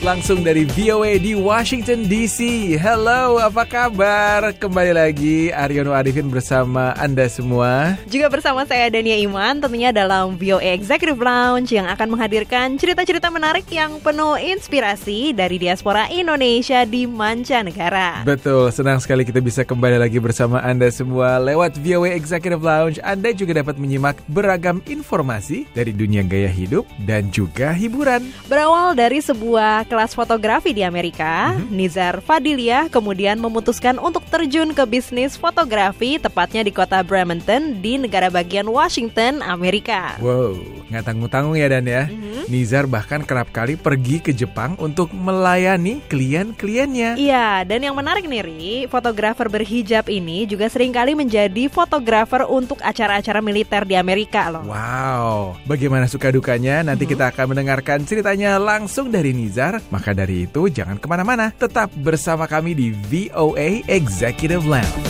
Langsung dari VOA di Washington DC. Hello, apa kabar? Kembali lagi Aryono Arifin bersama Anda semua. Juga bersama saya Dania Iman tentunya dalam VOA Executive Lounge yang akan menghadirkan cerita-cerita menarik yang penuh inspirasi dari diaspora Indonesia di mancanegara. Betul, senang sekali kita bisa kembali lagi bersama Anda semua lewat VOA Executive Lounge. Anda juga dapat menyimak beragam informasi dari dunia gaya hidup dan juga hiburan. Berawal dari sebuah kelas fotografi di Amerika, Nizar Fadilia kemudian memutuskan untuk terjun ke bisnis fotografi tepatnya di kota Bremerton di negara bagian Washington, Amerika. Wow, nggak tanggung-tanggung ya Dan ya. Nizar bahkan kerap kali pergi ke Jepang untuk melayani klien-kliennya. Iya, dan yang menarik nih Ri, fotografer berhijab ini juga sering kali menjadi fotografer untuk acara-acara militer di Amerika loh. Wow, bagaimana suka dukanya? Nanti kita akan mendengarkan ceritanya langsung dari Nizar. Maka dari itu jangan ke mana-mana, tetap bersama kami di VOA Executive Lounge.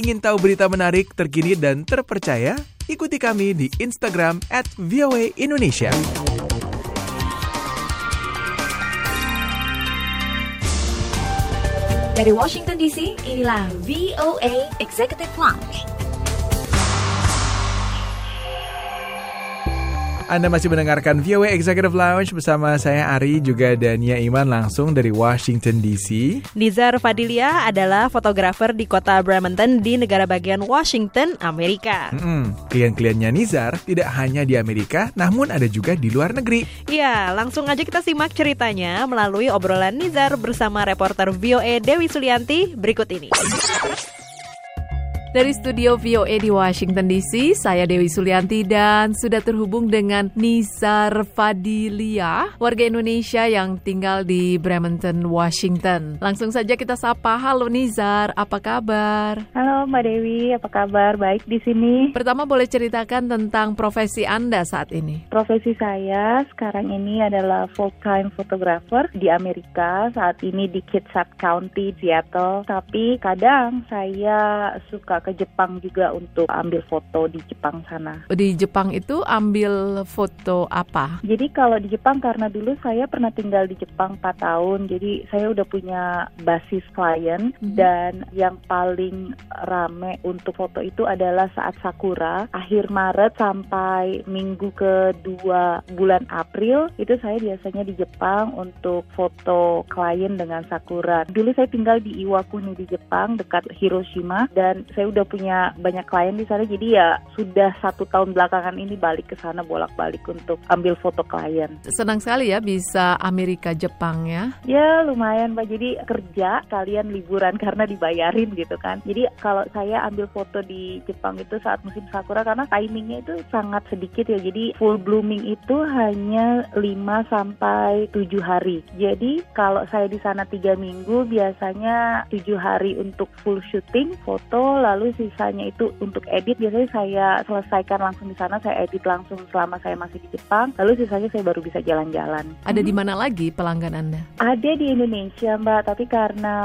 Ingin tahu berita menarik, terkini, dan terpercaya? Ikuti kami di Instagram at VOA Indonesia. Dari Washington DC, inilah VOA Executive Lounge. Anda masih mendengarkan VOA Executive Lounge bersama saya Ari juga Dania Iman langsung dari Washington DC. Nizar Fadilia adalah fotografer di kota Bremerton di negara bagian Washington, Amerika. Mm-mm. Klien-kliennya Nizar tidak hanya di Amerika, namun ada juga di luar negeri. Ya, langsung aja kita simak ceritanya melalui obrolan Nizar bersama reporter VOA Dewi Sulianti berikut ini. Dari studio VOA di Washington DC, saya Dewi Sulianti dan sudah terhubung dengan Nizar Fadilia, warga Indonesia yang tinggal di Bremerton, Washington. Langsung saja kita sapa, halo Nizar, apa kabar? Halo Mbak Dewi, apa kabar? Baik di sini. Pertama boleh ceritakan tentang profesi Anda saat ini. Profesi saya sekarang ini adalah full-time photographer di Amerika. Saat ini di Kitsap County, Seattle. Tapi kadang saya suka ke Jepang juga untuk ambil foto di Jepang sana. Di Jepang itu ambil foto apa? Jadi kalau di Jepang karena dulu saya pernah tinggal di Jepang 4 tahun. Jadi saya udah punya basis klien Mhm. dan yang paling rame untuk foto itu adalah saat Sakura akhir Maret sampai minggu kedua bulan April itu saya biasanya di Jepang untuk foto klien dengan Sakura. Dulu saya tinggal di Iwakuni di Jepang dekat Hiroshima dan saya udah punya banyak klien di sana jadi ya sudah satu tahun belakangan ini balik ke sana bolak-balik untuk ambil foto klien. Senang sekali ya bisa Amerika Jepang ya. Ya lumayan Pak, jadi kerja kalian liburan karena dibayarin gitu kan. Jadi kalau saya ambil foto di Jepang itu saat musim sakura karena timingnya itu sangat sedikit ya. Jadi full blooming itu hanya 5 sampai 7 hari. Jadi kalau saya di sana tiga minggu biasanya 7 hari untuk full shooting foto lalu sisanya itu untuk edit biasanya saya selesaikan langsung di sana saya edit langsung selama saya masih di Jepang lalu sisanya saya baru bisa jalan-jalan. Ada di mana lagi pelanggan Anda? Ada di Indonesia Mbak, tapi karena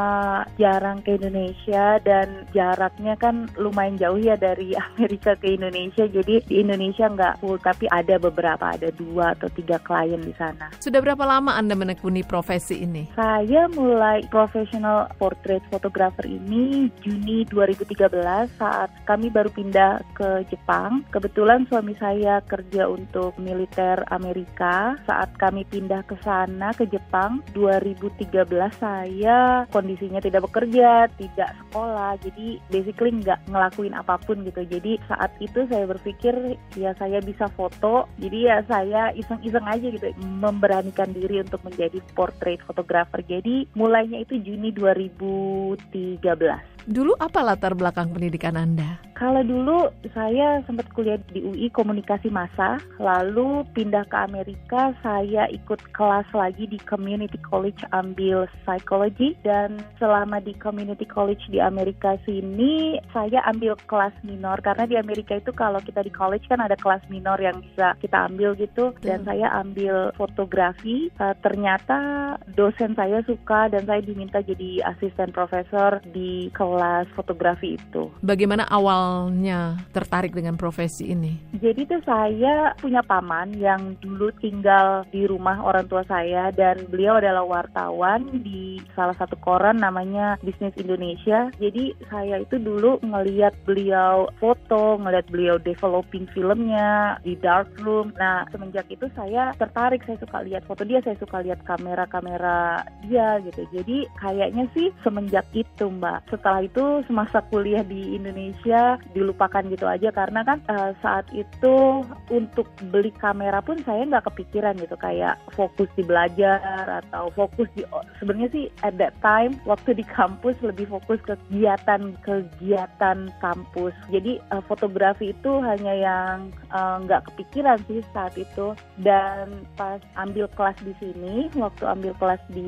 jarang ke Indonesia dan jaraknya kan lumayan jauh ya dari Amerika ke Indonesia, jadi di Indonesia nggak full, tapi ada beberapa, ada dua atau tiga klien di sana. Sudah berapa lama Anda menekuni profesi ini? Saya mulai professional portrait photographer ini Juni 2013 saat kami baru pindah ke Jepang. Kebetulan suami saya kerja untuk militer Amerika. Saat kami pindah ke sana ke Jepang 2013 saya kondisinya tidak bekerja, tidak sekolah. Jadi basically nggak ngelakuin apa pun gitu. Jadi saat itu saya berpikir ya saya bisa foto. Jadi ya saya iseng-iseng aja gitu memberanikan diri untuk menjadi portrait photographer. Jadi mulainya itu Juni 2013. Dulu apa latar belakang pendidikan Anda? Kalau dulu saya sempat kuliah di UI komunikasi massa, lalu pindah ke Amerika, saya ikut kelas lagi di community college ambil psychology dan selama di community college di Amerika sini saya ambil kelas minor. Karena di Amerika itu kalau kita di college kan ada kelas minor yang bisa kita ambil gitu. Dan saya ambil fotografi. Uh, ternyata dosen saya suka dan saya diminta jadi asisten profesor di kelas fotografi itu. Bagaimana awalnya tertarik dengan profesi ini? Jadi tuh saya punya paman yang dulu tinggal di rumah orang tua saya dan beliau adalah wartawan di salah satu koran namanya Bisnis Indonesia. Jadi saya itu dulu ngeliat beliau foto, ngeliat beliau developing filmnya di darkroom. Nah semenjak itu saya tertarik, saya suka lihat foto dia, saya suka lihat kamera-kamera dia gitu. Jadi kayaknya sih semenjak itu mbak. Setelah itu semasa kuliah di Indonesia dilupakan gitu aja. Karena kan eh, saat itu untuk beli kamera pun saya nggak kepikiran gitu. Kayak fokus di belajar atau fokus di sebenarnya sih at that time waktu di kampus lebih fokus ke kegiatan kegiatan kampus. Jadi eh, fotografi itu hanya yang eh, nggak kepikiran sih saat itu. Dan pas ambil kelas di sini waktu ambil kelas di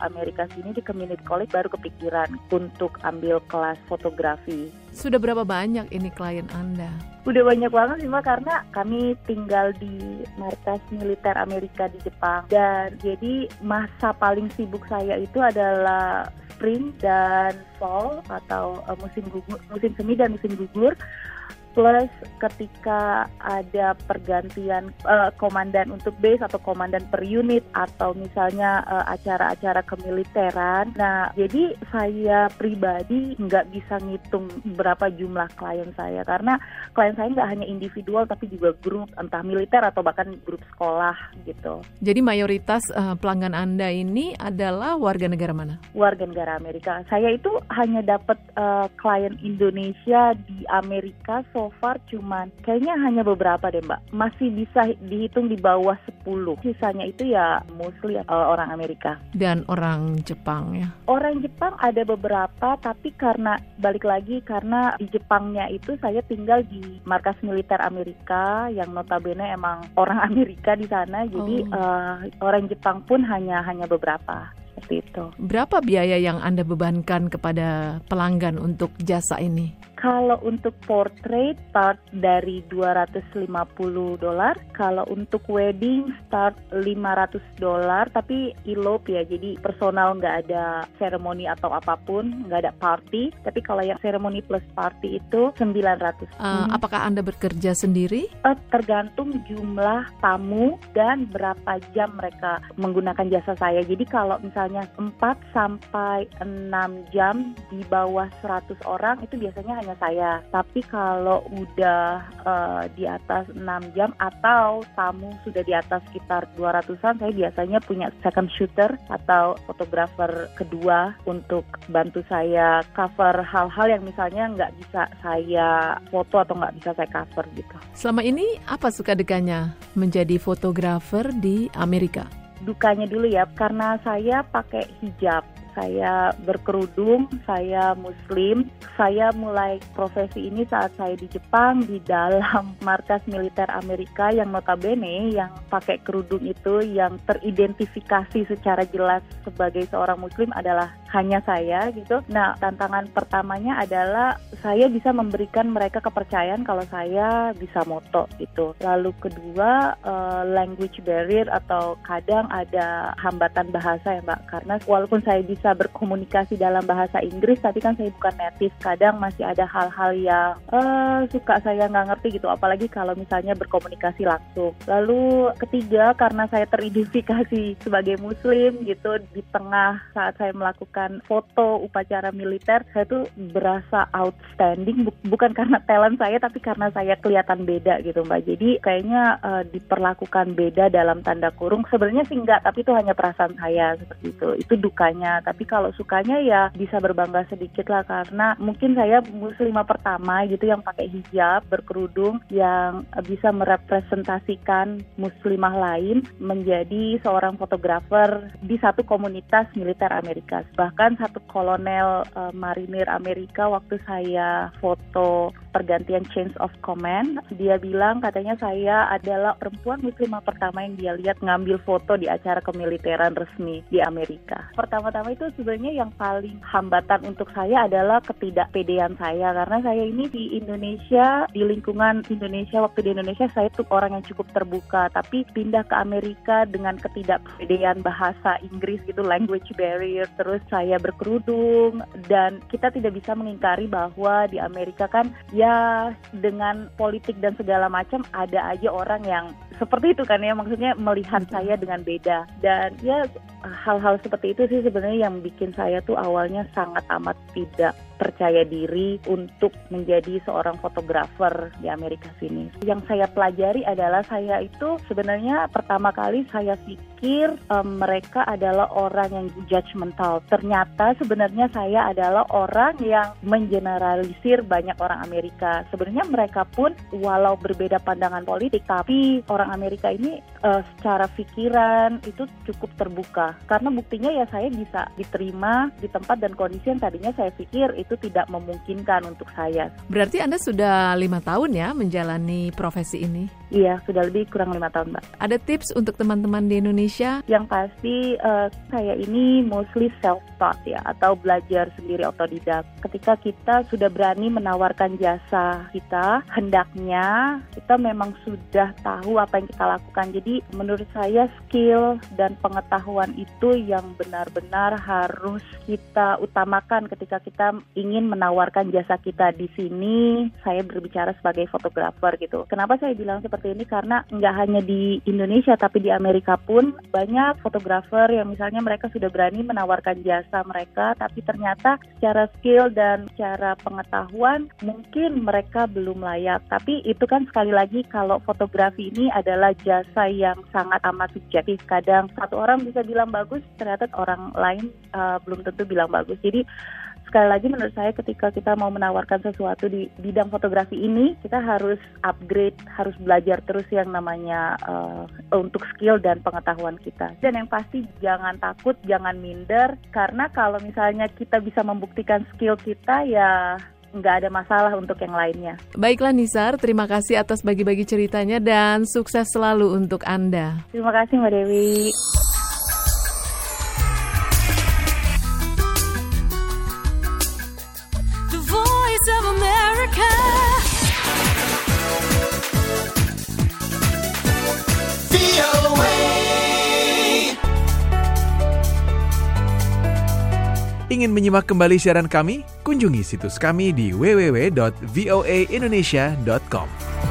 Amerika sini di community college baru kepikiran untuk ambil kelas fotografi. Sudah berapa banyak ini klien Anda? Udah banyak banget sih Mbak karena kami tinggal di markas militer Amerika di Jepang dan jadi masa paling sibuk saya itu adalah spring dan fall atau uh, musim gugur, musim semi dan musim gugur plus ketika ada pergantian uh, komandan untuk base atau komandan per unit atau misalnya uh, acara-acara kemiliteran. Nah, jadi saya pribadi nggak bisa ngitung berapa jumlah klien saya karena klien saya nggak hanya individual tapi juga grup entah militer atau bahkan grup sekolah gitu. Jadi mayoritas uh, pelanggan Anda ini adalah warga negara mana? Warga negara Amerika. Saya itu hanya dapat uh, klien Indonesia di Amerika so far cuman kayaknya hanya beberapa deh mbak. Masih bisa dihitung di bawah 10 sisanya itu ya mostly uh, orang Amerika. Dan orang Jepang ya? Orang Jepang ada beberapa tapi karena balik lagi karena di Jepangnya itu saya tinggal di markas militer Amerika yang notabene emang orang Amerika di sana. Jadi Oh. uh, orang Jepang pun hanya hanya beberapa. Seperti itu. Berapa biaya yang Anda bebankan kepada pelanggan untuk jasa ini? Kalau untuk portrait start dari 250 dolar, kalau untuk wedding start 500 dolar, tapi elope ya, jadi personal nggak ada seremoni atau apa pun, nggak ada party. Tapi kalau yang seremoni plus party itu 900. Uh, Hmm. Apakah Anda bekerja sendiri? Eh, tergantung jumlah tamu dan berapa jam mereka menggunakan jasa saya. Jadi kalau misalnya 4 sampai 6 jam di bawah 100 orang itu biasanya hanya saya. Tapi kalau udah eh, di atas 6 jam atau tamu sudah di atas sekitar 200-an, saya biasanya punya second shooter atau fotografer kedua untuk bantu saya cover hal-hal yang misalnya nggak bisa saya foto atau nggak bisa saya cover gitu. Selama ini apa suka dukanya menjadi fotografer di Amerika? dukanya dulu ya karena saya pakai hijab saya berkerudung, saya muslim. Saya mulai profesi ini saat saya di Jepang di dalam markas militer Amerika yang notabene yang pakai kerudung itu yang teridentifikasi secara jelas sebagai seorang muslim adalah hanya saya gitu. Nah, tantangan pertamanya adalah saya bisa memberikan mereka kepercayaan kalau saya bisa moto gitu. Lalu kedua eh, language barrier atau kadang ada hambatan bahasa ya Mbak karena walaupun saya bisa berkomunikasi dalam bahasa Inggris tapi kan saya bukan native kadang masih ada hal-hal yang eh, suka saya nggak ngerti gitu apalagi kalau misalnya berkomunikasi langsung. Lalu ketiga karena saya teridentifikasi sebagai muslim gitu di tengah saat saya melakukan foto upacara militer saya tuh berasa outstanding Bu- bukan karena talent saya tapi karena saya kelihatan beda gitu Mbak. Jadi kayaknya eh, diperlakukan beda dalam tanda kurung sebenarnya sih enggak tapi itu hanya perasaan saya seperti itu. Itu dukanya Tapi kalau sukanya ya bisa berbangga sedikit lah karena mungkin saya muslimah pertama gitu yang pakai hijab, berkerudung yang bisa merepresentasikan muslimah lain menjadi seorang fotografer di satu komunitas militer Amerika. Bahkan satu kolonel uh, marinir Amerika waktu saya foto pergantian change of command, dia bilang katanya saya adalah perempuan muslimah pertama yang dia lihat ngambil foto di acara kemiliteran resmi di Amerika. Pertama-tama itu sebenarnya yang paling hambatan untuk saya adalah ketidakpedean saya. Karena saya ini di Indonesia di lingkungan Indonesia waktu di Indonesia saya tuh orang yang cukup terbuka. Tapi pindah ke Amerika dengan ketidakpedean bahasa Inggris gitu language barrier terus saya berkerudung. Dan kita tidak bisa mengingkari bahwa di Amerika kan ya dengan politik dan segala macam ada aja orang yang seperti itu kan ya. Maksudnya melihat saya dengan beda. Dan ya hal-hal seperti itu sih sebenarnya yang bikin saya tuh awalnya sangat amat tidak percaya diri untuk menjadi seorang fotografer di Amerika sini. Yang saya pelajari adalah saya itu sebenarnya pertama kali saya pikir um, mereka adalah orang yang judgmental. Ternyata sebenarnya saya adalah orang yang mengeneralisir banyak orang Amerika. Sebenarnya mereka pun walau berbeda pandangan politik, tapi orang Amerika ini uh, secara pikiran itu cukup terbuka. Karena buktinya ya saya bisa diterima di tempat dan kondisi yang tadinya saya pikir itu tidak memungkinkan untuk saya. Berarti Anda sudah lima tahun ya menjalani profesi ini? Iya, sudah lebih kurang lima tahun, Mbak. Ada tips untuk teman-teman di Indonesia? Yang pasti uh, saya ini mostly self-taught ya, atau belajar sendiri otodidak. Ketika kita sudah berani menawarkan jasa kita, hendaknya kita memang sudah tahu apa yang kita lakukan. Jadi menurut saya skill dan pengetahuan itu yang benar-benar harus kita utamakan ketika kita ingin menawarkan jasa kita di sini. Saya berbicara sebagai fotografer gitu. Kenapa saya bilang seperti ini karena nggak hanya di Indonesia tapi di Amerika pun banyak fotografer yang misalnya mereka sudah berani menawarkan jasa mereka tapi ternyata secara skill dan secara pengetahuan mungkin mereka belum layak. Tapi itu kan sekali lagi kalau fotografi ini adalah jasa yang sangat amat subjektif. Kadang satu orang bisa bilang bagus, ternyata orang lain uh, belum tentu bilang bagus. Jadi sekali lagi menurut saya ketika kita mau menawarkan sesuatu di bidang fotografi ini kita harus upgrade harus belajar terus yang namanya uh, untuk skill dan pengetahuan kita dan yang pasti jangan takut jangan minder karena kalau misalnya kita bisa membuktikan skill kita ya nggak ada masalah untuk yang lainnya. Baiklah Nisar, terima kasih atas bagi-bagi ceritanya dan sukses selalu untuk Anda. Terima kasih Mbak Dewi. Ingin menyimak kembali siaran kami? Kunjungi situs kami di www.voaindonesia.com.